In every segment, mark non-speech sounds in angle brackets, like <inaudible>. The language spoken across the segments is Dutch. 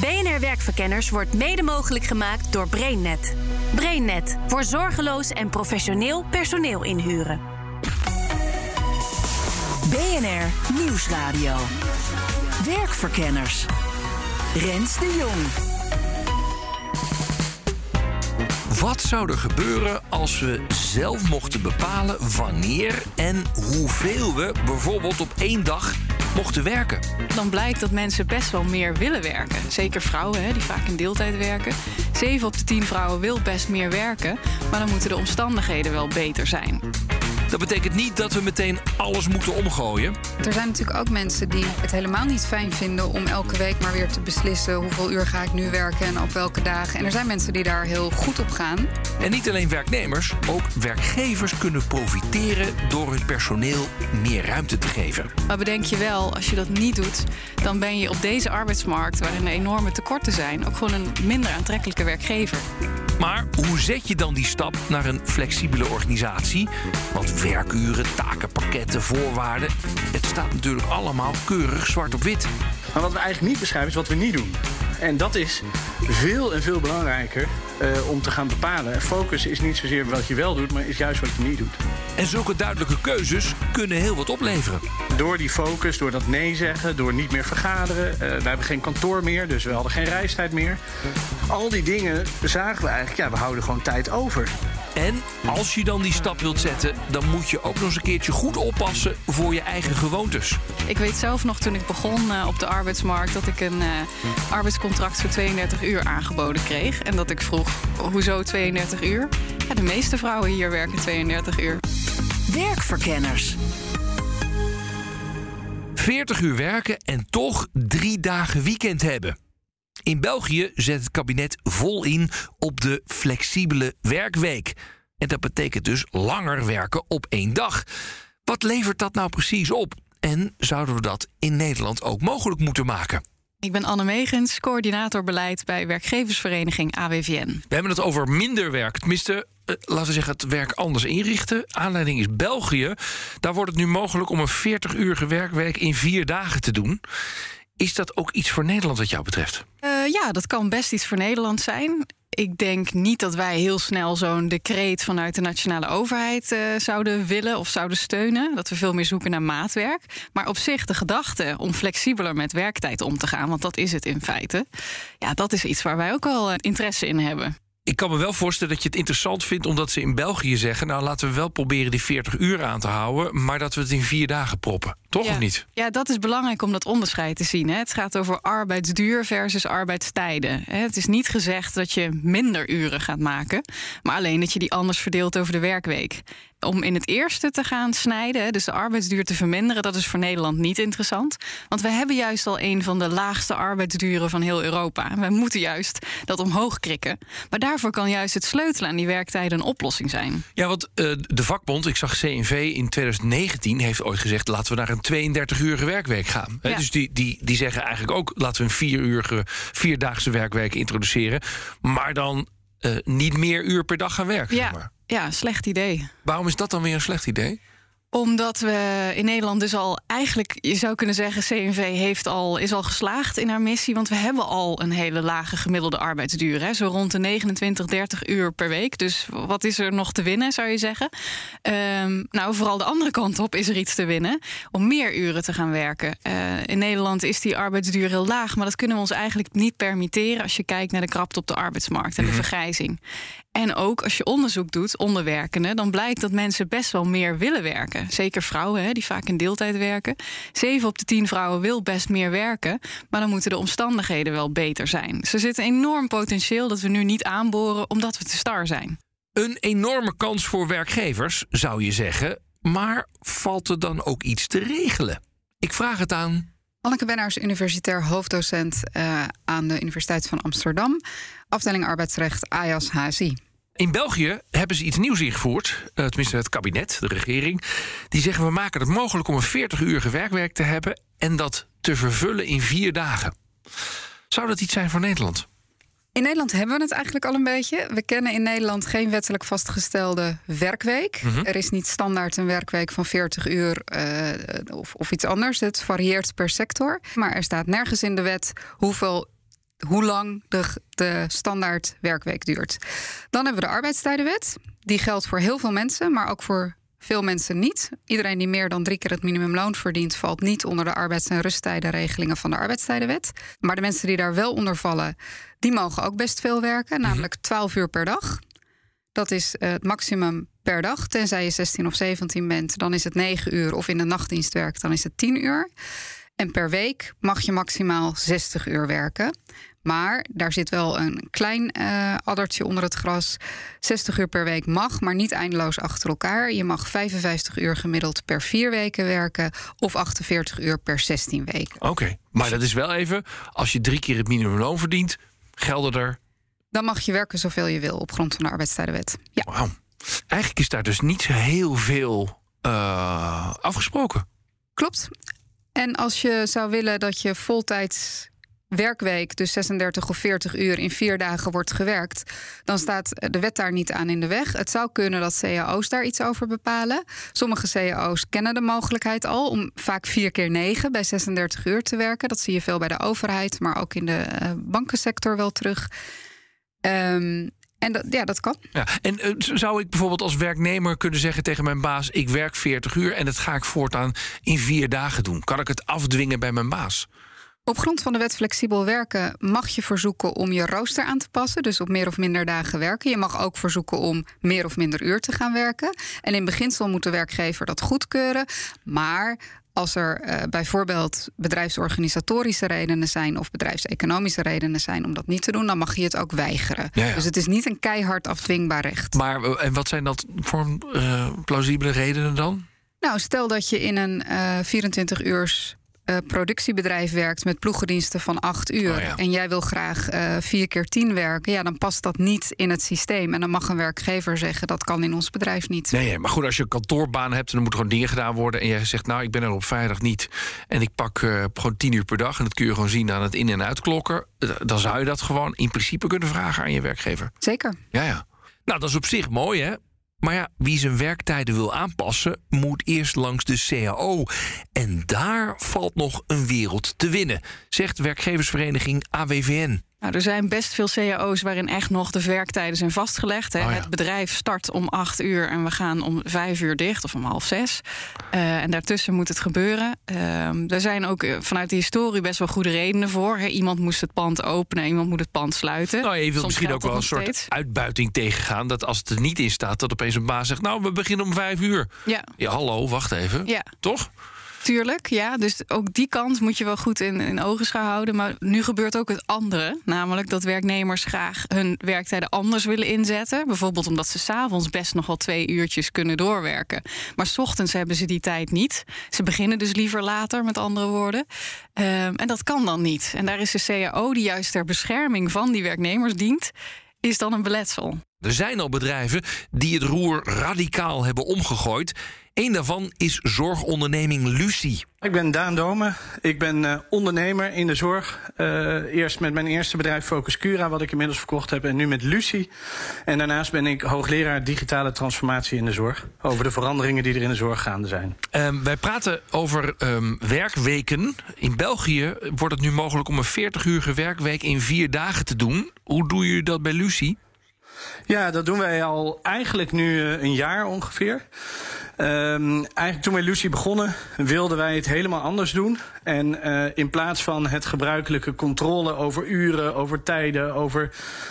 BNR Werkverkenners wordt mede mogelijk gemaakt door BrainNet. BrainNet voor zorgeloos en professioneel personeel inhuren. BNR Nieuwsradio. Werkverkenners. Rens de Jong. Wat zou er gebeuren als we zelf mochten bepalen wanneer en hoeveel we bijvoorbeeld op één dag mochten werken? Dan blijkt dat mensen best wel meer willen werken. Zeker vrouwen, hè, die vaak in deeltijd werken. 7 op de 10 vrouwen wil best meer werken, maar dan moeten de omstandigheden wel beter zijn. Dat betekent niet dat we meteen alles moeten omgooien. Er zijn natuurlijk ook mensen die het helemaal niet fijn vinden om elke week maar weer te beslissen hoeveel uur ga ik nu werken en op welke dagen. En er zijn mensen die daar heel goed op gaan. En niet alleen werknemers, ook werkgevers kunnen profiteren door hun personeel meer ruimte te geven. Maar bedenk je wel, als je dat niet doet, dan ben je op deze arbeidsmarkt, waarin er enorme tekorten zijn, ook gewoon een minder aantrekkelijke werkgever. Maar hoe zet je dan die stap naar een flexibele organisatie? Want werkuren, takenpakketten, voorwaarden. Het staat natuurlijk allemaal keurig zwart op wit. Maar wat we eigenlijk niet beschrijven is wat we niet doen. En dat is veel en veel belangrijker uh, om te gaan bepalen. Focus is niet zozeer wat je wel doet, maar is juist wat je niet doet. En zulke duidelijke keuzes kunnen heel wat opleveren. Door die focus, door dat nee zeggen, door niet meer vergaderen. Uh, we hebben geen kantoor meer, dus we hadden geen reistijd meer. Al die dingen zagen we eigenlijk, ja, we houden gewoon tijd over. En als je dan die stap wilt zetten, dan moet je ook nog eens een keertje goed oppassen voor je eigen gewoontes. Ik weet zelf nog toen ik begon uh, op de arbeidsmarkt dat ik een uh, arbeidscontract voor 32 uur aangeboden kreeg. En dat ik vroeg: hoezo 32 uur? Ja, de meeste vrouwen hier werken 32 uur. Werkverkenners. 40 uur werken en toch drie dagen weekend hebben. In België zet het kabinet vol in op de flexibele werkweek. En dat betekent dus langer werken op één dag. Wat levert dat nou precies op? En zouden we dat in Nederland ook mogelijk moeten maken? Ik ben Anne Megens, coördinator beleid bij werkgeversvereniging AWVN. We hebben het over minder werk. Tenminste, eh, laten we zeggen, het werk anders inrichten. Aanleiding is België. Daar wordt het nu mogelijk om een 40-urige werkweek in vier dagen te doen. Is dat ook iets voor Nederland wat jou betreft? Uh, ja, dat kan best iets voor Nederland zijn. Ik denk niet dat wij heel snel zo'n decreet vanuit de nationale overheid uh, zouden willen of zouden steunen. Dat we veel meer zoeken naar maatwerk. Maar op zich de gedachte om flexibeler met werktijd om te gaan, want dat is het in feite. Ja, dat is iets waar wij ook wel interesse in hebben ik kan me wel voorstellen dat je het interessant vindt omdat ze in België zeggen: Nou, laten we wel proberen die 40 uur aan te houden, maar dat we het in vier dagen proppen. Toch ja. of niet? Ja, dat is belangrijk om dat onderscheid te zien. Hè. Het gaat over arbeidsduur versus arbeidstijden. Het is niet gezegd dat je minder uren gaat maken, maar alleen dat je die anders verdeelt over de werkweek om in het eerste te gaan snijden, dus de arbeidsduur te verminderen, dat is voor Nederland niet interessant. Want we hebben juist al een van de laagste arbeidsduren van heel Europa. Wij moeten juist dat omhoog krikken. Maar daarvoor kan juist het sleutelen aan die werktijden een oplossing zijn. Ja, want uh, de vakbond, ik zag CNV in 2019, heeft ooit gezegd: laten we naar een 32-urige werkweek gaan. Ja. Dus die, die, die zeggen eigenlijk ook: laten we een vierurige, vierdaagse werkweek introduceren. Maar dan niet meer uur per dag gaan werken. Ja. Zeg maar. Ja, slecht idee. Waarom is dat dan weer een slecht idee? Omdat we in Nederland dus al eigenlijk, je zou kunnen zeggen, CNV heeft al, is al geslaagd in haar missie. Want we hebben al een hele lage gemiddelde arbeidsduur. Hè, zo rond de 29, 30 uur per week. Dus wat is er nog te winnen, zou je zeggen? Um, nou, vooral de andere kant op is er iets te winnen. Om meer uren te gaan werken. Uh, in Nederland is die arbeidsduur heel laag. Maar dat kunnen we ons eigenlijk niet permitteren als je kijkt naar de krapte op de arbeidsmarkt en de vergrijzing. En ook als je onderzoek doet onder werkenden, dan blijkt dat mensen best wel meer willen werken. Zeker vrouwen, hè, die vaak in deeltijd werken. 7 op de 10 vrouwen wil best meer werken, maar dan moeten de omstandigheden wel beter zijn. Dus er zit een enorm potentieel dat we nu niet aanboren omdat we te star zijn. Een enorme kans voor werkgevers, zou je zeggen. Maar valt er dan ook iets te regelen? Ik vraag het aan. Anneke Bennaars, universitair hoofddocent uh, aan de Universiteit van Amsterdam. Afdeling arbeidsrecht AJAS HSI. In België hebben ze iets nieuws ingevoerd, uh, tenminste het kabinet, de regering. Die zeggen we maken het mogelijk om een 40-urige werkweek te hebben en dat te vervullen in vier dagen. Zou dat iets zijn voor Nederland? In Nederland hebben we het eigenlijk al een beetje. We kennen in Nederland geen wettelijk vastgestelde werkweek. Mhm. Er is niet standaard een werkweek van 40 uur uh, of, of iets anders. Het varieert per sector. Maar er staat nergens in de wet hoeveel hoe lang de, de standaard werkweek duurt. Dan hebben we de arbeidstijdenwet. Die geldt voor heel veel mensen, maar ook voor veel mensen niet. Iedereen die meer dan drie keer het minimumloon verdient, valt niet onder de arbeids- en rusttijdenregelingen van de arbeidstijdenwet. Maar de mensen die daar wel onder vallen, die mogen ook best veel werken, namelijk 12 uur per dag. Dat is eh, het maximum per dag. Tenzij je 16 of 17 bent, dan is het 9 uur. Of in de nachtdienst werkt, dan is het 10 uur. En per week mag je maximaal 60 uur werken. Maar daar zit wel een klein uh, addertje onder het gras. 60 uur per week mag, maar niet eindeloos achter elkaar. Je mag 55 uur gemiddeld per vier weken werken of 48 uur per 16 weken. Oké, maar dat is wel even, als je drie keer het minimumloon verdient, gelden er. Dan mag je werken zoveel je wil op grond van de arbeidstijdenwet. Ja. Eigenlijk is daar dus niet zo heel veel uh, afgesproken. Klopt. En als je zou willen dat je voltijds werkweek, dus 36 of 40 uur in vier dagen wordt gewerkt, dan staat de wet daar niet aan in de weg. Het zou kunnen dat cao's daar iets over bepalen. Sommige cao's kennen de mogelijkheid al om vaak vier keer negen bij 36 uur te werken. Dat zie je veel bij de overheid, maar ook in de uh, bankensector wel terug. Um, en dat, ja, dat kan. Ja, en uh, zou ik bijvoorbeeld als werknemer kunnen zeggen tegen mijn baas: ik werk 40 uur en dat ga ik voortaan in vier dagen doen? Kan ik het afdwingen bij mijn baas? Op grond van de wet flexibel werken mag je verzoeken om je rooster aan te passen. Dus op meer of minder dagen werken. Je mag ook verzoeken om meer of minder uur te gaan werken. En in beginsel moet de werkgever dat goedkeuren. Maar als er uh, bijvoorbeeld bedrijfsorganisatorische redenen zijn of bedrijfseconomische redenen zijn om dat niet te doen, dan mag je het ook weigeren. Ja, ja. Dus het is niet een keihard afdwingbaar recht. Maar en wat zijn dat voor uh, plausibele redenen dan? Nou, stel dat je in een uh, 24 uurs uh, productiebedrijf werkt met ploegendiensten van acht uur. Oh ja. en jij wil graag uh, vier keer tien werken. Ja, dan past dat niet in het systeem. En dan mag een werkgever zeggen dat kan in ons bedrijf niet. Nee, maar goed, als je een kantoorbaan hebt en er moeten gewoon dingen gedaan worden. en jij zegt, nou, ik ben er op vrijdag niet. en ik pak uh, gewoon tien uur per dag. en dat kun je gewoon zien aan het in- en uitklokken. dan zou je dat gewoon in principe kunnen vragen aan je werkgever. Zeker. Ja, ja. Nou, dat is op zich mooi, hè? Maar ja, wie zijn werktijden wil aanpassen, moet eerst langs de CAO. En daar valt nog een wereld te winnen, zegt werkgeversvereniging AWVN. Nou, er zijn best veel cao's waarin echt nog de werktijden zijn vastgelegd. Hè. Oh ja. Het bedrijf start om acht uur en we gaan om vijf uur dicht of om half zes. Uh, en daartussen moet het gebeuren. Uh, er zijn ook vanuit de historie best wel goede redenen voor. Hè. Iemand moest het pand openen, iemand moet het pand sluiten. Nou, je wilt Soms misschien ook wel een soort steeds. uitbuiting tegengaan. Dat als het er niet in staat, dat opeens een baas zegt... nou, we beginnen om vijf uur. Ja, ja hallo, wacht even. Ja. Toch? Tuurlijk, ja. Dus ook die kant moet je wel goed in, in ogenschouw houden. Maar nu gebeurt ook het andere. Namelijk dat werknemers graag hun werktijden anders willen inzetten. Bijvoorbeeld omdat ze s'avonds best nog wel twee uurtjes kunnen doorwerken. Maar s ochtends hebben ze die tijd niet. Ze beginnen dus liever later, met andere woorden. Um, en dat kan dan niet. En daar is de CAO, die juist ter bescherming van die werknemers dient, is dan een beletsel. Er zijn al bedrijven die het roer radicaal hebben omgegooid. Eén daarvan is zorgonderneming Lucie. Ik ben Daan Domen. Ik ben uh, ondernemer in de zorg. Uh, eerst met mijn eerste bedrijf Focus Cura, wat ik inmiddels verkocht heb, en nu met Lucie. En daarnaast ben ik hoogleraar digitale transformatie in de zorg. Over de veranderingen die er in de zorg gaande zijn. Um, wij praten over um, werkweken. In België wordt het nu mogelijk om een 40-urige werkweek in vier dagen te doen. Hoe doe je dat bij Lucie? Ja, dat doen wij al eigenlijk nu uh, een jaar ongeveer. Um, eigenlijk toen wij Lucie begonnen, wilden wij het helemaal anders doen. En uh, in plaats van het gebruikelijke controle over uren, over tijden, over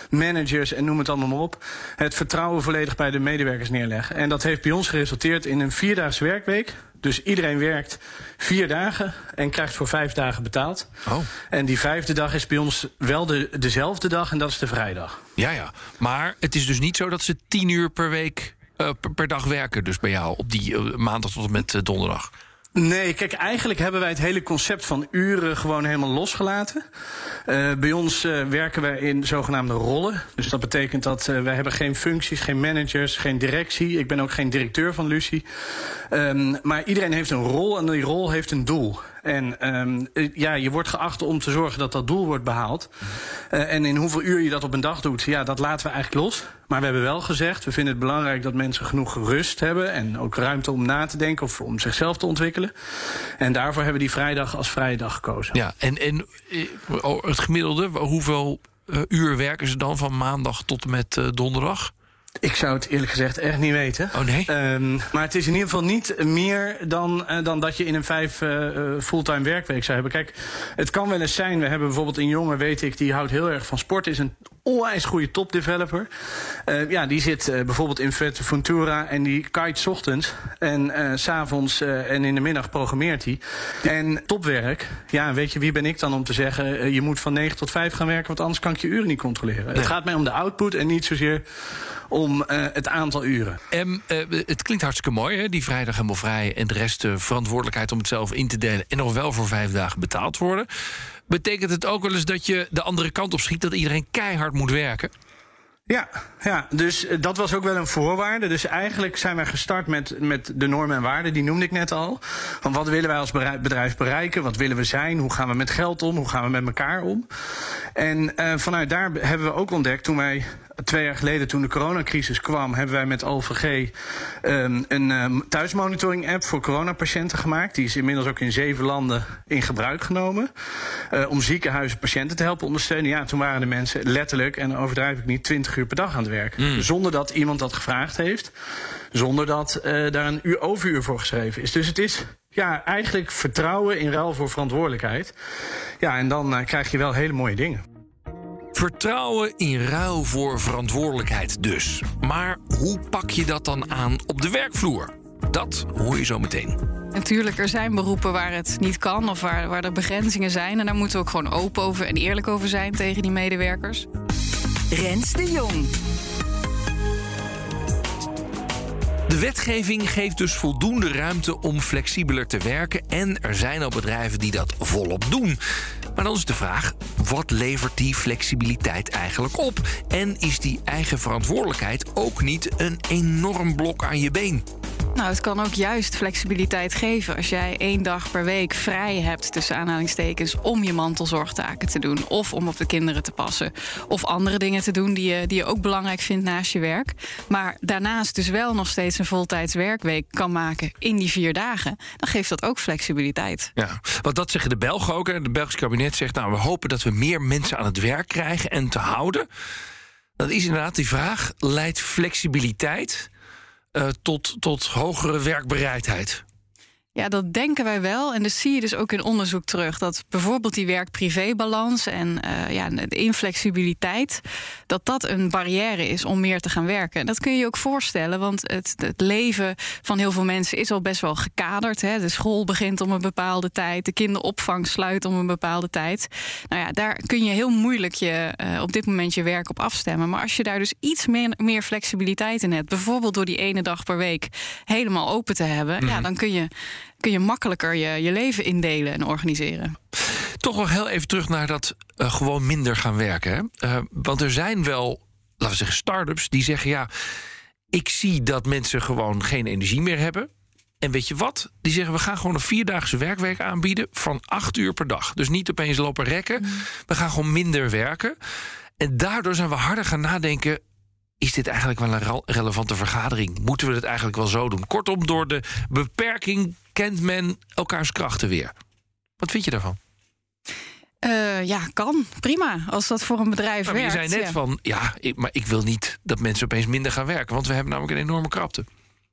managers en noem het allemaal maar op, het vertrouwen volledig bij de medewerkers neerleggen. En dat heeft bij ons geresulteerd in een vierdaagse werkweek. Dus iedereen werkt vier dagen en krijgt voor vijf dagen betaald. Oh. En die vijfde dag is bij ons wel de, dezelfde dag en dat is de vrijdag. Ja, ja. Maar het is dus niet zo dat ze tien uur per week per, per, dag werken, dus bij jou op die uh, maandag tot en met uh, donderdag. Nee, kijk, eigenlijk hebben wij het hele concept van uren gewoon helemaal losgelaten. Bij ons werken wij in zogenaamde rollen. Dus dat betekent dat wij hebben geen functies, geen managers, geen directie. Ik ben ook geen directeur van Lucie. Um, maar iedereen heeft een rol en die rol heeft een doel. En ehm, eh, ja, je wordt geacht om te zorgen dat dat doel wordt behaald. Uh, en in hoeveel uur je dat op een dag doet, ja, dat laten we eigenlijk los. Maar we hebben wel gezegd, we vinden het belangrijk dat mensen genoeg rust hebben... en ook ruimte om na te denken of om zichzelf te ontwikkelen. En daarvoor hebben we die vrijdag als vrije dag gekozen. Ja, en, en oh, het gemiddelde, hoeveel uur werken ze dan van maandag tot en met donderdag? Ik zou het eerlijk gezegd echt niet weten. Oh nee? Um, maar het is in ieder geval niet meer dan, uh, dan dat je in een vijf uh, fulltime werkweek zou hebben. Kijk, het kan wel eens zijn. We hebben bijvoorbeeld een jongen, weet ik, die houdt heel erg van sport. Is een onwijs goede topdeveloper. Uh, ja, die zit uh, bijvoorbeeld in Ventura en die kite ochtends. En uh, s'avonds en in de middag programmeert hij. En topwerk, ja, weet je, wie ben ik dan om te zeggen... je moet van 9 tot 5 gaan werken, want anders kan ik je uren niet controleren. Nee. Het gaat mij om de output en niet zozeer om het aantal uren. En het klinkt hartstikke mooi, hè? die vrijdag helemaal vrij... en de rest de verantwoordelijkheid om het zelf in te delen... en nog wel voor vijf dagen betaald worden. Betekent het ook wel eens dat je de andere kant op schiet... dat iedereen keihard moet werken? Ja, ja, dus dat was ook wel een voorwaarde. Dus eigenlijk zijn wij gestart met, met de normen en waarden, die noemde ik net al. Van wat willen wij als bedrijf bereiken? Wat willen we zijn? Hoe gaan we met geld om? Hoe gaan we met elkaar om? En uh, vanuit daar hebben we ook ontdekt, toen wij twee jaar geleden, toen de coronacrisis kwam, hebben wij met OVG um, een um, thuismonitoring app voor coronapatiënten gemaakt. Die is inmiddels ook in zeven landen in gebruik genomen. Uh, om ziekenhuizen patiënten te helpen ondersteunen. Ja, toen waren de mensen letterlijk, en overdrijf ik niet, 20 uur per dag aan het werk. Mm. Zonder dat iemand dat gevraagd heeft. Zonder dat uh, daar een uur overuur voor geschreven is. Dus het is ja, eigenlijk vertrouwen in ruil voor verantwoordelijkheid. Ja, en dan uh, krijg je wel hele mooie dingen. Vertrouwen in ruil voor verantwoordelijkheid dus. Maar hoe pak je dat dan aan op de werkvloer? Dat hoor je zo meteen. Natuurlijk, er zijn beroepen waar het niet kan of waar, waar er begrenzingen zijn. En daar moeten we ook gewoon open over en eerlijk over zijn tegen die medewerkers. Rens de Jong. De wetgeving geeft dus voldoende ruimte om flexibeler te werken. En er zijn al bedrijven die dat volop doen. Maar dan is de vraag: wat levert die flexibiliteit eigenlijk op? En is die eigen verantwoordelijkheid ook niet een enorm blok aan je been? Nou, het kan ook juist flexibiliteit geven als jij één dag per week vrij hebt, tussen aanhalingstekens, om je mantelzorgtaken te doen. Of om op de kinderen te passen. Of andere dingen te doen die je, die je ook belangrijk vindt naast je werk. Maar daarnaast dus wel nog steeds een voltijds werkweek kan maken in die vier dagen. Dan geeft dat ook flexibiliteit. Ja, want dat zeggen de Belgen ook. Het Belgisch kabinet zegt, nou, we hopen dat we meer mensen aan het werk krijgen en te houden. Dat is inderdaad die vraag. Leidt flexibiliteit uh, tot, tot hogere werkbereidheid? Ja, dat denken wij wel. En dat zie je dus ook in onderzoek terug. Dat bijvoorbeeld die werk-privé-balans en uh, ja, de inflexibiliteit... dat dat een barrière is om meer te gaan werken. En dat kun je je ook voorstellen, want het, het leven van heel veel mensen... is al best wel gekaderd. Hè? De school begint om een bepaalde tijd. De kinderopvang sluit om een bepaalde tijd. Nou ja, daar kun je heel moeilijk je, uh, op dit moment je werk op afstemmen. Maar als je daar dus iets meer, meer flexibiliteit in hebt... bijvoorbeeld door die ene dag per week helemaal open te hebben... Mm -hmm. ja, dan kun je kun je makkelijker je, je leven indelen en organiseren. Toch nog heel even terug naar dat uh, gewoon minder gaan werken. Uh, want er zijn wel, laten we zeggen, start-ups die zeggen: ja, ik zie dat mensen gewoon geen energie meer hebben. En weet je wat? Die zeggen: we gaan gewoon een vierdaagse werkweek aanbieden van acht uur per dag. Dus niet opeens lopen rekken. Mm. We gaan gewoon minder werken. En daardoor zijn we harder gaan nadenken is dit eigenlijk wel een relevante vergadering? Moeten we het eigenlijk wel zo doen? Kortom, door de beperking kent men elkaars krachten weer. Wat vind je daarvan? Uh, ja, kan. Prima. Als dat voor een bedrijf maar werkt. Je zei net ja. van, ja, ik, maar ik wil niet dat mensen opeens minder gaan werken. Want we hebben namelijk een enorme krapte.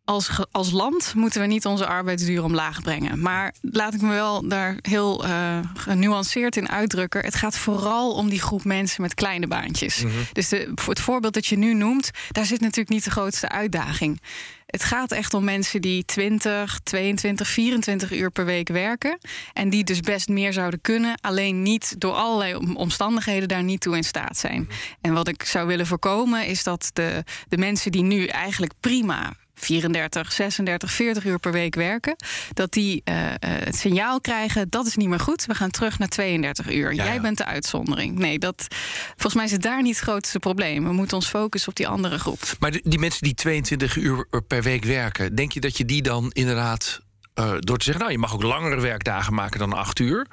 Als, als land moeten we niet onze arbeidsduur omlaag brengen. Maar laat ik me wel daar heel uh, genuanceerd in uitdrukken. Het gaat vooral om die groep mensen met kleine baantjes. Mm -hmm. Dus de, het voorbeeld dat je nu noemt, daar zit natuurlijk niet de grootste uitdaging. Het gaat echt om mensen die 20, 22, 24 uur per week werken. En die dus best meer zouden kunnen. Alleen niet door allerlei omstandigheden daar niet toe in staat zijn. En wat ik zou willen voorkomen is dat de, de mensen die nu eigenlijk prima 34, 36, 40 uur per week werken, dat die uh, uh, het signaal krijgen dat is niet meer goed. We gaan terug naar 32 uur. Ja, Jij ja. bent de uitzondering. Nee, dat, volgens mij is het daar niet het grootste probleem. We moeten ons focussen op die andere groep. Maar die, die mensen die 22 uur per week werken, denk je dat je die dan inderdaad eh, door te zeggen, nou, je mag ook langere werkdagen maken dan acht uur,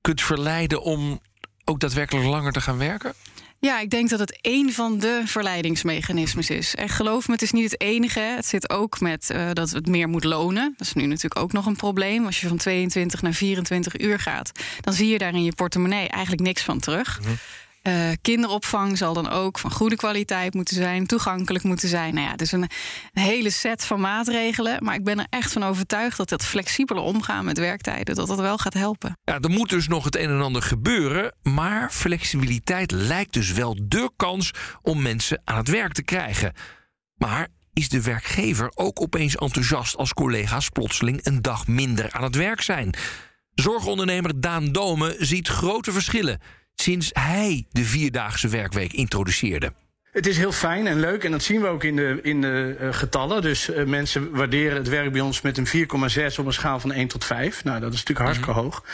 kunt verleiden om ook daadwerkelijk langer te gaan werken? Ja, ik denk dat het één van de verleidingsmechanismes is. En geloof me, het is niet het enige. Het zit ook met uh, dat het meer moet lonen. Dat is nu natuurlijk ook nog een probleem. Als je van 22 naar 24 uur gaat, dan zie je daar in je portemonnee eigenlijk niks van terug. Mm uh, kinderopvang zal dan ook van goede kwaliteit moeten zijn, toegankelijk moeten zijn. Nou ja, dus een, een, hele set van maatregelen. Maar ik ben er echt van overtuigd dat dat flexibele omgaan met werktijden, dat dat wel gaat helpen. Ja, er moet dus nog het een en ander gebeuren. Maar flexibiliteit lijkt dus wel de kans om mensen aan het werk te krijgen. Maar is de werkgever ook opeens enthousiast als collega's plotseling een dag minder aan het werk zijn? Zorgondernemer Daan Dome ziet grote verschillen sinds hij de vierdaagse werkweek introduceerde. Het is heel fijn en leuk en dat zien we ook in de, in de uh, getallen. Dus uh, mensen waarderen het werk bij ons met een 4,6 op een schaal van 1 tot 5. Nou, dat is natuurlijk hartstikke mm -hmm. hoog.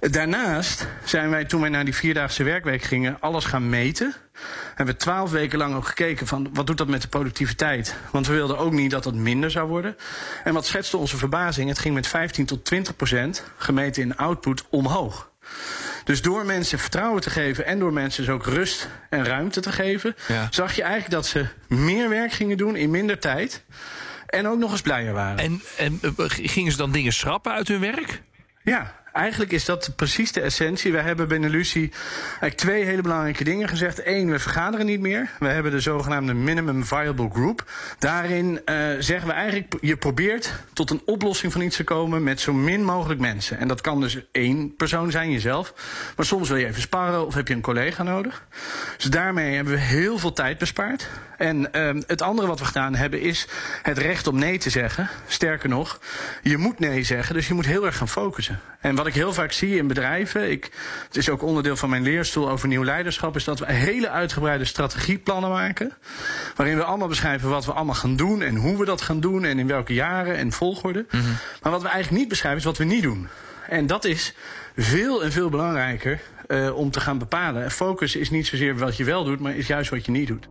Daarnaast zijn wij, toen wij naar die vierdaagse werkweek gingen, alles gaan meten. Hebben we twaalf weken lang ook gekeken van wat doet dat met de productiviteit. Want we wilden ook niet dat het minder zou worden. En wat schetste onze verbazing? Het ging met 15 tot 20 procent gemeten in output omhoog. Dus door mensen vertrouwen te geven en door mensen dus ook rust en ruimte te geven, ja. zag je eigenlijk dat ze meer werk gingen doen in minder tijd. En ook nog eens blijer waren. En, en gingen ze dan dingen schrappen uit hun werk? Ja, eigenlijk is dat precies de essentie. We hebben binnen Lucie eigenlijk twee hele belangrijke dingen gezegd. Eén, we vergaderen niet meer. We hebben de zogenaamde Minimum Viable Group. Daarin uh, zeggen we eigenlijk, je probeert tot een oplossing van iets te komen met zo min mogelijk mensen. En dat kan dus één persoon zijn, jezelf. Maar soms wil je even sparren of heb je een collega nodig. Dus daarmee hebben we heel veel tijd bespaard. En uh, het andere wat we gedaan hebben is het recht om nee te zeggen. Sterker nog, je moet nee zeggen, dus je moet heel erg gaan focussen. En wat ik heel vaak zie in bedrijven, ik, het is ook onderdeel van mijn leerstoel over nieuw leiderschap, is dat we hele uitgebreide strategieplannen maken. Waarin we allemaal beschrijven wat we allemaal gaan doen en hoe we dat gaan doen en in welke jaren en volgorde. Mm -hmm. Maar wat we eigenlijk niet beschrijven is wat we niet doen. En dat is veel en veel belangrijker uh, om te gaan bepalen. En focus is niet zozeer wat je wel doet, maar is juist wat je niet doet.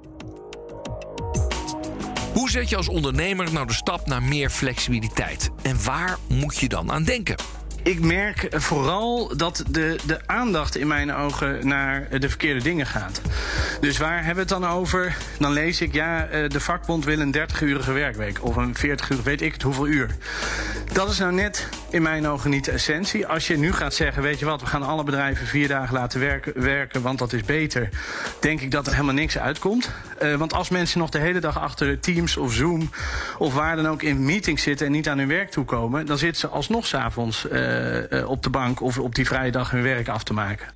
Hoe zet je als ondernemer nou de stap naar meer flexibiliteit? En waar moet je dan aan denken? Ik merk vooral dat de, de aandacht in mijn ogen naar de verkeerde dingen gaat. Dus waar hebben we het dan over? Dan lees ik, ja, de vakbond wil een 30-urige werkweek. Of een 40 uur, weet ik het hoeveel uur. Dat is nou net in mijn ogen niet de essentie. Als je nu gaat zeggen, weet je wat, we gaan alle bedrijven vier dagen laten werken, werken want dat is beter. Denk ik dat er helemaal niks uitkomt. Uh, want als mensen nog de hele dag achter Teams of Zoom of waar dan ook in meetings zitten en niet aan hun werk toekomen, dan zitten ze alsnog s'avonds uh, op de bank of op die vrije dag hun werk af te maken.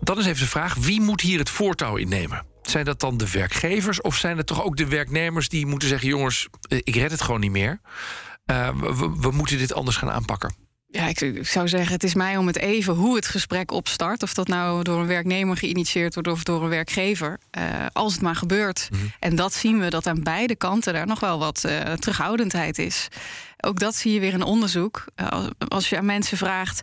Dan is even de vraag, wie moet hier het voortouw innemen? Zijn dat dan de werkgevers of zijn het toch ook de werknemers die moeten zeggen: jongens, ik red het gewoon niet meer? Uh, we, we moeten dit anders gaan aanpakken. Ja, ik, ik, zou zeggen, het is mij om het even hoe het gesprek opstart. Of dat nou door een werknemer geïnitieerd wordt of door een werkgever. Uh, als het maar gebeurt. Mm -hmm. En dat zien we dat aan beide kanten daar nog wel wat uh, terughoudendheid is. Ook dat zie je weer in onderzoek. Uh, als je aan mensen vraagt.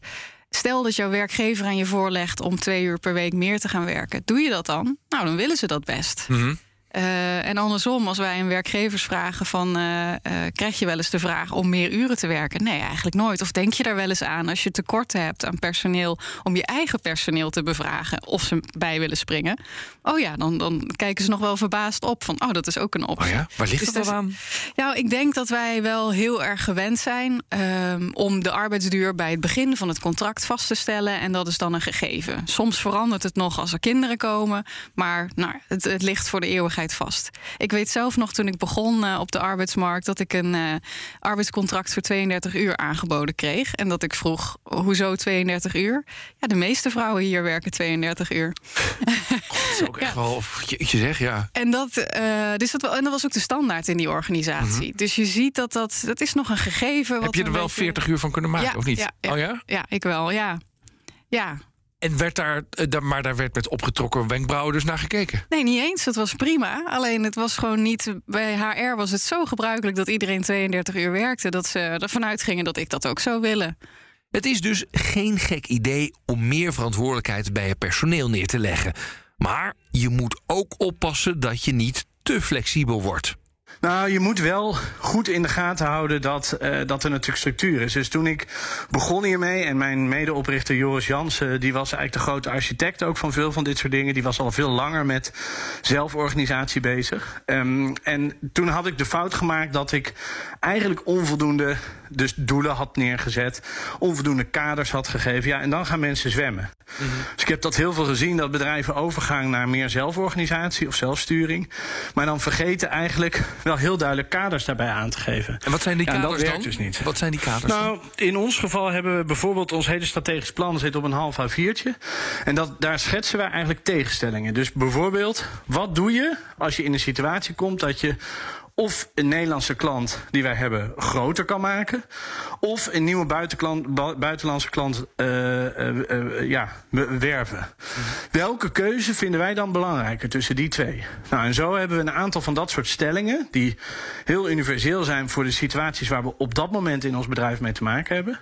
Stel dat jouw werkgever aan je voorlegt om twee uur per week meer te gaan werken. Doe je dat dan? Nou, dan willen ze dat best. Mm -hmm. Uh, en andersom, als wij een werkgevers vragen van... Uh, uh, krijg je wel eens de vraag om meer uren te werken? Nee, eigenlijk nooit. Of denk je daar wel eens aan als je tekorten hebt aan personeel... om je eigen personeel te bevragen of ze bij willen springen? Oh ja, dan, dan kijken ze nog wel verbaasd op van... oh, dat is ook een optie. Oh ja? Waar ligt dus dat aan? Nou, ik denk dat wij wel heel erg gewend zijn... Um, om de arbeidsduur bij het begin van het contract vast te stellen... en dat is dan een gegeven. Soms verandert het nog als er kinderen komen... maar nou, het, het ligt voor de eeuwigheid vast. Ik weet zelf nog toen ik begon uh, op de arbeidsmarkt dat ik een uh, arbeidscontract voor 32 uur aangeboden kreeg. En dat ik vroeg: hoezo 32 uur? Ja, de meeste vrouwen hier werken 32 uur. <laughs> God, dat is ook echt ja. wel. Je, je zegt ja. En dat, uh, dus dat, en dat was ook de standaard in die organisatie. Mm -hmm. Dus je ziet dat dat, dat is nog een gegeven. Heb wat je er wel beetje... 40 uur van kunnen maken, ja, of niet? Ja, ja, oh ja? Ja, ik wel, ja. Ja, en werd daar, maar daar werd met opgetrokken wenkbrauwen dus naar gekeken? Nee, niet eens. Het was prima. Alleen het was gewoon niet. Bij HR was het zo gebruikelijk dat iedereen 32 uur werkte. dat ze ervan uitgingen dat ik dat ook zou willen. Het is dus geen gek idee om meer verantwoordelijkheid bij je personeel neer te leggen. Maar je moet ook oppassen dat je niet te flexibel wordt. Nou, je moet wel goed in de gaten houden dat, uh, dat er natuurlijk structuur is. Dus toen ik begon hiermee, en mijn medeoprichter Joris Jansen, die was eigenlijk de grote architect ook van veel van dit soort dingen. Die was al veel langer met zelforganisatie bezig. Um, en toen had ik de fout gemaakt dat ik eigenlijk onvoldoende dus doelen had neergezet, onvoldoende kaders had gegeven. Ja, en dan gaan mensen zwemmen. Mm -hmm. Dus ik heb dat heel veel gezien, dat bedrijven overgaan naar meer zelforganisatie of zelfsturing. Maar dan vergeten eigenlijk wel heel duidelijk kaders daarbij aan te geven. En wat zijn die ja, kaders dat werkt dan? dus niet. Wat zijn die kaders Nou, in ons geval hebben we bijvoorbeeld ons hele strategisch plan zit op een half A4'tje. En dat, daar schetsen wij eigenlijk tegenstellingen. Dus bijvoorbeeld, wat doe je als je in een situatie komt dat je of een Nederlandse klant die wij hebben groter kan maken, of een nieuwe buitenlandse klant uh, uh, ja, werven. Welke keuze vinden wij dan belangrijker tussen die twee? Nou, en zo hebben we een aantal van dat soort stellingen die heel universeel zijn voor de situaties waar we op dat moment in ons bedrijf mee te maken hebben.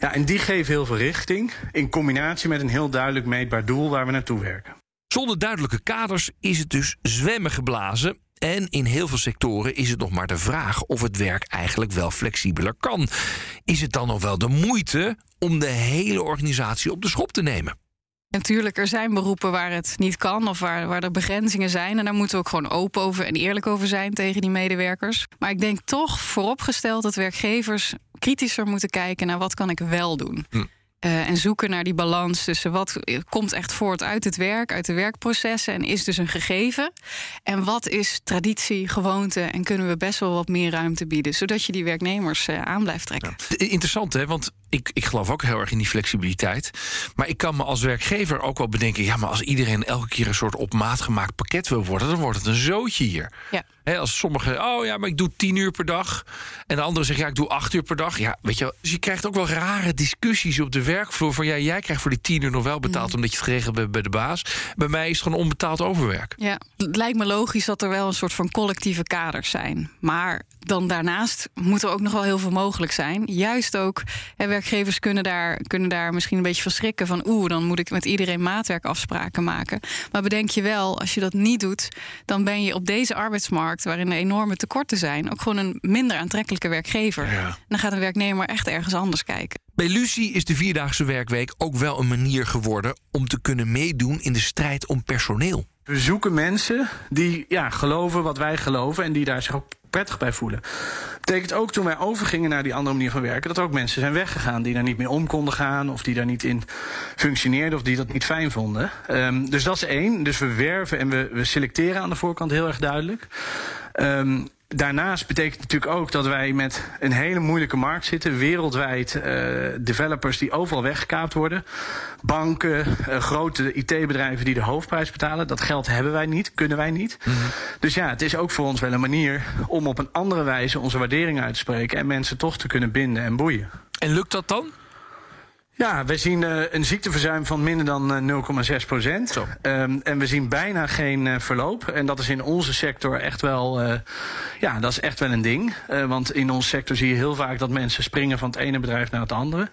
Ja, en die geven heel veel richting in combinatie met een heel duidelijk meetbaar doel waar we naartoe werken. Zonder duidelijke kaders is het dus zwemmen geblazen. En in heel veel sectoren is het nog maar de vraag of het werk eigenlijk wel flexibeler kan. Is het dan nog wel de moeite om de hele organisatie op de schop te nemen? Natuurlijk, er zijn beroepen waar het niet kan of waar, waar er begrenzingen zijn. En daar moeten we ook gewoon open over en eerlijk over zijn tegen die medewerkers. Maar ik denk toch vooropgesteld dat werkgevers kritischer moeten kijken naar wat kan ik wel doen. Hm. Uh, en zoeken naar die balans tussen wat komt echt voort uit het werk, uit de werkprocessen en is dus een gegeven. En wat is traditie, gewoonte en kunnen we best wel wat meer ruimte bieden, zodat je die werknemers uh, aan blijft trekken. Interessant hè, want ik, ik geloof ook heel erg in die flexibiliteit. Maar ik kan me als werkgever ook wel bedenken, ja, maar als iedereen elke keer een soort op maat gemaakt pakket wil worden, dan wordt het een zootje hier. Ja. He, als sommigen, oh ja, maar ik doe tien uur per dag. En de anderen zeggen, ja, ik doe acht uur per dag. Ja, weet je, dus je krijgt ook wel rare discussies op de werkvloer. Van ja, jij krijgt voor die tien uur nog wel betaald mm. omdat je het geregeld bent bij de baas. Bij mij is het gewoon onbetaald overwerk. Ja, het lijkt me logisch dat er wel een soort van collectieve kaders zijn. Maar dan daarnaast moet er ook nog wel heel veel mogelijk zijn. Juist ook, hè, werkgevers kunnen daar, kunnen daar misschien een beetje van schrikken van oeh, dan moet ik met iedereen maatwerkafspraken maken. Maar bedenk je wel, als je dat niet doet, dan ben je op deze arbeidsmarkt, waarin er enorme tekorten zijn, ook gewoon een minder aantrekkelijke werkgever. Ja. Dan gaat een werknemer echt ergens anders kijken. Bij Lucie is de vierdaagse werkweek ook wel een manier geworden om te kunnen meedoen in de strijd om personeel. We zoeken mensen die ja, geloven wat wij geloven en die daar zich ook prettig bij voelen. Betekent ook toen wij overgingen naar die andere manier van werken, dat er ook mensen zijn weggegaan die daar niet meer om konden gaan, of die daar niet in functioneerden, of die dat niet fijn vonden. Um, dus dat is één. Dus we werven en we, we selecteren aan de voorkant heel erg duidelijk. Um, Daarnaast betekent het natuurlijk ook dat wij met een hele moeilijke markt zitten. Wereldwijd uh, developers die overal weggekaapt worden. Banken, uh, grote IT-bedrijven die de hoofdprijs betalen. Dat geld hebben wij niet, kunnen wij niet. Mm -hmm. Dus ja, het is ook voor ons wel een manier om op een andere wijze onze waardering uit te spreken. En mensen toch te kunnen binden en boeien. En lukt dat dan? Ja, we zien uh, een ziekteverzuim van minder dan uh, 0,6 procent. Um, en we zien bijna geen uh, verloop. En dat is in onze sector echt wel, ja, dat is echt wel een ding. want in onze sector zie je heel vaak dat mensen springen van het ene bedrijf naar het andere.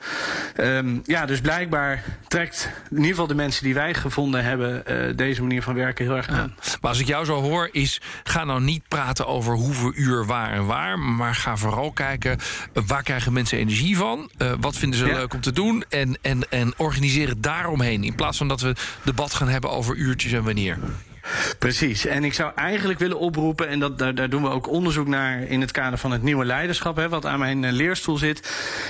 Um, ja, dus blijkbaar trekt in ieder geval de mensen die wij gevonden hebben deze manier van werken heel erg aan. Ja. Maar als ik jou zo hoor, is ga nou niet praten over hoeveel uur waar en waar. Maar ga vooral kijken waar krijgen mensen energie van? wat vinden ze ja. leuk om te doen? En, en, en organiseer het daaromheen. In plaats van dat we debat gaan hebben over uurtjes en wanneer. Precies. En ik zou eigenlijk willen oproepen, en dat, daar, daar doen we ook onderzoek naar in het kader van het nieuwe leiderschap, hè, wat aan mijn uh, leerstoel zit.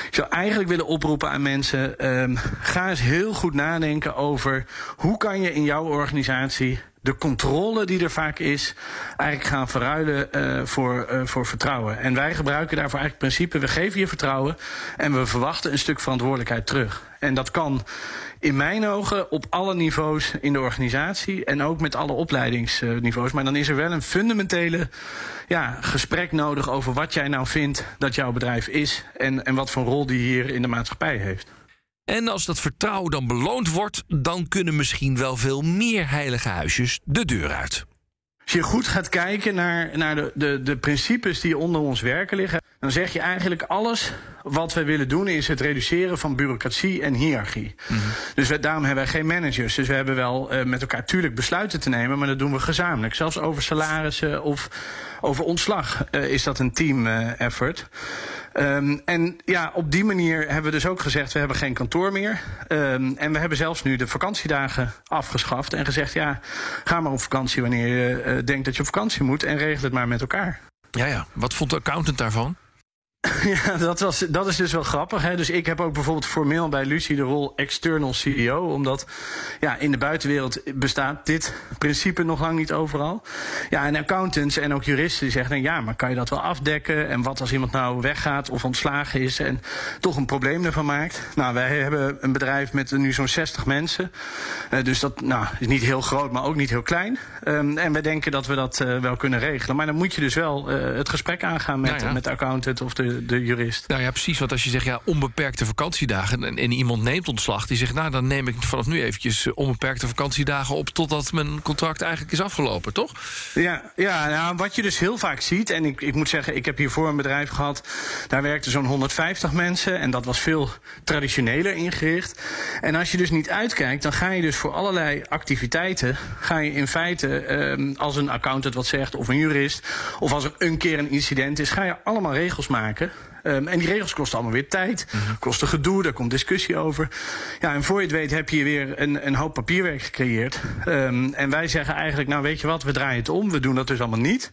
Ik zou eigenlijk willen oproepen aan mensen, um, ga eens heel goed nadenken over hoe kan je in jouw organisatie de controle die er vaak is, eigenlijk gaan verruilen uh, voor, uh, voor vertrouwen. En wij gebruiken daarvoor eigenlijk het principe: we geven je vertrouwen en we verwachten een stuk verantwoordelijkheid terug. En dat kan in mijn ogen op alle niveaus in de organisatie en ook met alle opleidingsniveaus. Maar dan is er wel een fundamentele ja, gesprek nodig over wat jij nou vindt dat jouw bedrijf is en, en wat voor rol die hier in de maatschappij heeft. En als dat vertrouwen dan beloond wordt, dan kunnen misschien wel veel meer heilige huisjes de deur uit. Als je goed gaat kijken naar, naar de, de, de principes die onder ons werken liggen, dan zeg je eigenlijk alles wat we willen doen is het reduceren van bureaucratie en hiërarchie. Dus we, daarom hebben wij geen managers. Dus we hebben wel uh, met elkaar tuurlijk besluiten te nemen, maar dat doen we gezamenlijk. Zelfs over salarissen of over ontslag uh, is dat een team uh, effort. Um, en ja, op die manier hebben we dus ook gezegd: we hebben geen kantoor meer. Um, en we hebben zelfs nu de vakantiedagen afgeschaft en gezegd: ja, ga maar op vakantie wanneer je uh, denkt dat je op vakantie moet en regel het maar met elkaar. Ja, ja. Wat vond de accountant daarvan? <laughs> Ja, dat, was, dat is dus wel grappig. Hè? Dus ik heb ook bijvoorbeeld formeel bij Lucie de rol external CEO. Omdat ja, in de buitenwereld bestaat dit principe nog lang niet overal. Ja, en accountants en ook juristen die zeggen... ja, maar kan je dat wel afdekken? En wat als iemand nou weggaat of ontslagen is... en toch een probleem ervan maakt? Nou, wij hebben een bedrijf met nu zo'n 60 mensen. Uh, dus dat nou, is niet heel groot, maar ook niet heel klein. Um, en wij denken dat we dat uh, wel kunnen regelen. Maar dan moet je dus wel uh, het gesprek aangaan met, Nou ja. met de accountant of de de jurist. Nou ja, precies. Want als je zegt ja, onbeperkte vakantiedagen en, en iemand neemt ontslag, die zegt nou dan neem ik vanaf nu eventjes eh, onbeperkte vakantiedagen op totdat mijn contract eigenlijk is afgelopen, toch? Ja, ja nou, wat je dus heel vaak ziet, en ik, ik moet zeggen, ik heb hiervoor een bedrijf gehad, daar werkten zo'n 150 mensen en dat was veel traditioneler ingericht. En als je dus niet uitkijkt, dan ga je dus voor allerlei activiteiten, ga je in feite, eh, als een accountant wat zegt of een jurist, of als er een keer een incident is, ga je allemaal regels maken. Um, en die regels kosten allemaal weer tijd, -hmm. kosten gedoe, daar komt discussie over. Ja, en voor je het weet heb je weer een, een hoop papierwerk gecreëerd. Um, en wij zeggen eigenlijk, nou weet je wat, we draaien het om, we doen dat dus allemaal niet.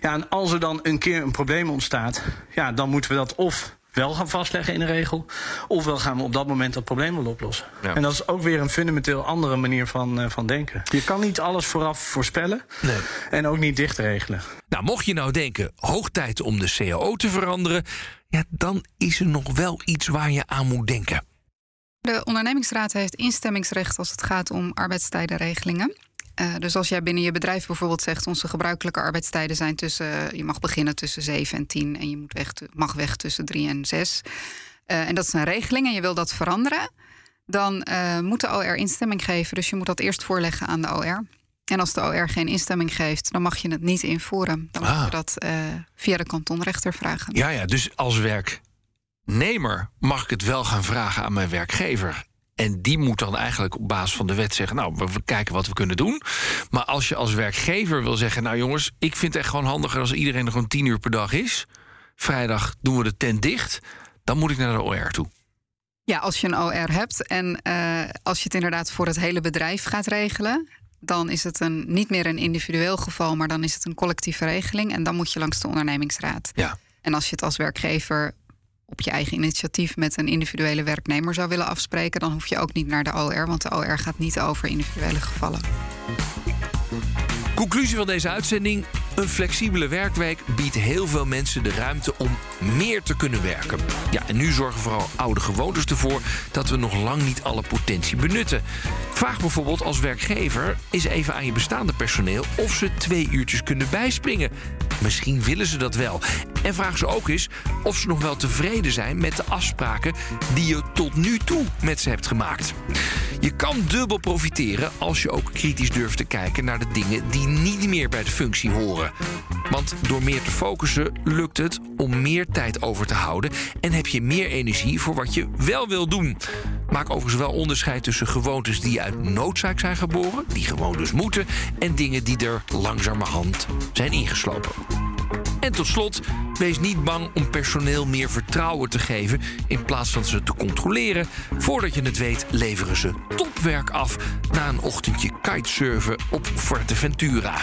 Ja, en als er dan een keer een probleem ontstaat, ja, dan moeten we dat of wel gaan vastleggen in een regel. Ofwel gaan we op dat moment dat probleem wel oplossen. Ja. En dat is ook weer een fundamenteel andere manier van, uh, van denken. Je kan niet alles vooraf voorspellen nee. en ook niet dicht regelen. Nou, mocht je nou denken, hoog tijd om de CAO te veranderen... Ja, dan is er nog wel iets waar je aan moet denken. De ondernemingsraad heeft instemmingsrecht als het gaat om arbeidstijdenregelingen. Uh, dus als jij binnen je bedrijf bijvoorbeeld zegt... onze gebruikelijke arbeidstijden zijn tussen... je mag beginnen tussen 7 en 10 en je moet weg, mag weg tussen 3 en 6. Uh, en dat is een regeling en je wil dat veranderen... dan uh, moet de OR instemming geven. Dus je moet dat eerst voorleggen aan de OR. En als de OR geen instemming geeft, dan mag je het niet invoeren. Dan ah. moet je dat via de kantonrechter vragen. Ja, ja, dus als werknemer mag ik het wel gaan vragen aan mijn werkgever... En die moet dan eigenlijk op basis van de wet zeggen: Nou, we kijken wat we kunnen doen. Maar als je als werkgever wil zeggen: Nou, jongens, ik vind het echt gewoon handiger als iedereen er gewoon tien uur per dag is. Vrijdag doen we de tent dicht. Dan moet ik naar de OR toe. Ja, als je een OR hebt en uh, als je het inderdaad voor het hele bedrijf gaat regelen. Dan is het een, niet meer een individueel geval, maar dan is het een collectieve regeling. En dan moet je langs de ondernemingsraad. Ja. En als je het als werkgever op je eigen initiatief met een individuele werknemer zou willen afspreken, dan hoef je ook niet naar de OR, want de OR gaat niet over individuele gevallen. Conclusie van deze uitzending: een flexibele werkweek biedt heel veel mensen de ruimte om meer te kunnen werken. Ja, en nu zorgen vooral oude gewoontes ervoor dat we nog lang niet alle potentie benutten. Vraag bijvoorbeeld als werkgever eens even aan je bestaande personeel of ze twee uurtjes kunnen bijspringen. Misschien willen ze dat wel. En vraag ze ook eens of ze nog wel tevreden zijn met de afspraken die je tot nu toe met ze hebt gemaakt. Je kan dubbel profiteren als je ook kritisch durft te kijken naar de dingen die niet meer bij de functie horen. Want door meer te focussen lukt het om meer tijd over te houden en heb je meer energie voor wat je wel wil doen. Maak overigens wel onderscheid tussen gewoontes die uit noodzaak zijn geboren, die gewoon dus moeten, en dingen die er langzamerhand zijn ingeslopen. En tot slot, wees niet bang om personeel meer vertrouwen te geven in plaats van ze te controleren. Voordat je het weet, leveren ze topwerk af na een ochtendje kitesurfen op Fuerteventura.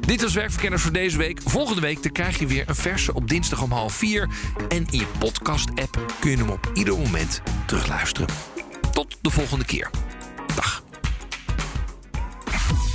Dit was Werkverkenners voor deze week. Volgende week dan krijg je weer een verse op dinsdag om half vier. En in je podcast-app kun je hem op ieder moment terugluisteren. Tot de volgende keer.